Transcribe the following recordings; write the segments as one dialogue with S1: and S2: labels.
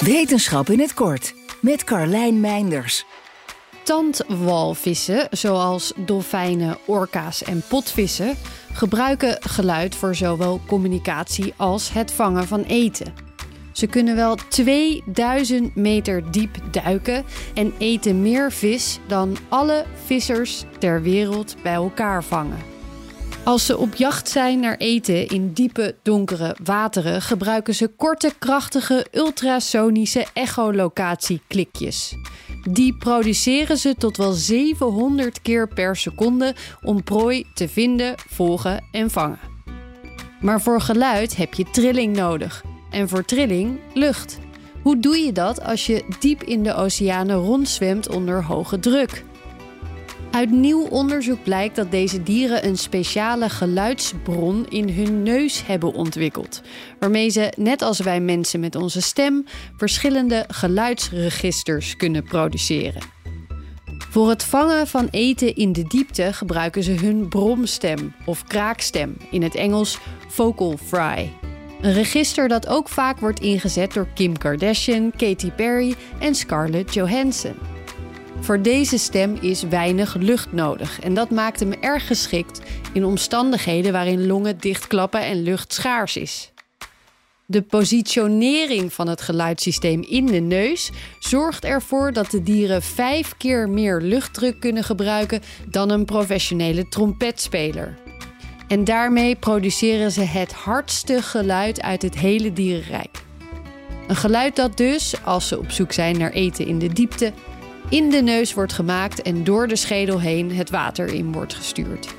S1: Wetenschap in het kort met Carlijn Meinders.
S2: Tandwalvissen, zoals dolfijnen, orka's en potvissen, gebruiken geluid voor zowel communicatie als het vangen van eten. Ze kunnen wel 2000 meter diep duiken en eten meer vis dan alle vissers ter wereld bij elkaar vangen. Als ze op jacht zijn naar eten in diepe, donkere wateren, gebruiken ze korte, krachtige, ultrasonische echolocatieklikjes. Die produceren ze tot wel 700 keer per seconde om prooi te vinden, volgen en vangen. Maar voor geluid heb je trilling nodig. En voor trilling lucht. Hoe doe je dat als je diep in de oceanen rondzwemt onder hoge druk? Uit nieuw onderzoek blijkt dat deze dieren een speciale geluidsbron in hun neus hebben ontwikkeld, waarmee ze, net als wij mensen met onze stem, verschillende geluidsregisters kunnen produceren. Voor het vangen van eten in de diepte gebruiken ze hun bromstem of kraakstem, in het Engels vocal fry. Een register dat ook vaak wordt ingezet door Kim Kardashian, Katy Perry en Scarlett Johansson. Voor deze stem is weinig lucht nodig en dat maakt hem erg geschikt in omstandigheden waarin longen dichtklappen en lucht schaars is. De positionering van het geluidssysteem in de neus zorgt ervoor dat de dieren vijf keer meer luchtdruk kunnen gebruiken dan een professionele trompetspeler. En daarmee produceren ze het hardste geluid uit het hele dierenrijk. Een geluid dat dus, als ze op zoek zijn naar eten in de diepte, in de neus wordt gemaakt en door de schedel heen het water in wordt gestuurd.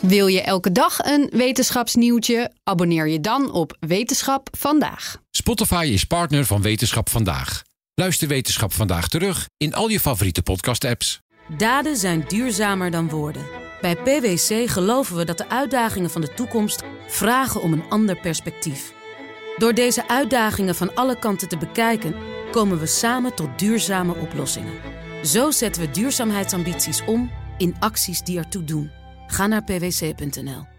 S2: Wil je elke dag een wetenschapsnieuwtje? Abonneer je dan op Wetenschap vandaag.
S3: Spotify is partner van Wetenschap vandaag. Luister Wetenschap vandaag terug in al je favoriete podcast-apps.
S4: Daden zijn duurzamer dan woorden. Bij PwC geloven we dat de uitdagingen van de toekomst vragen om een ander perspectief. Door deze uitdagingen van alle kanten te bekijken komen we samen tot duurzame oplossingen. Zo zetten we duurzaamheidsambities om in acties die ertoe doen. Ga naar pwc.nl.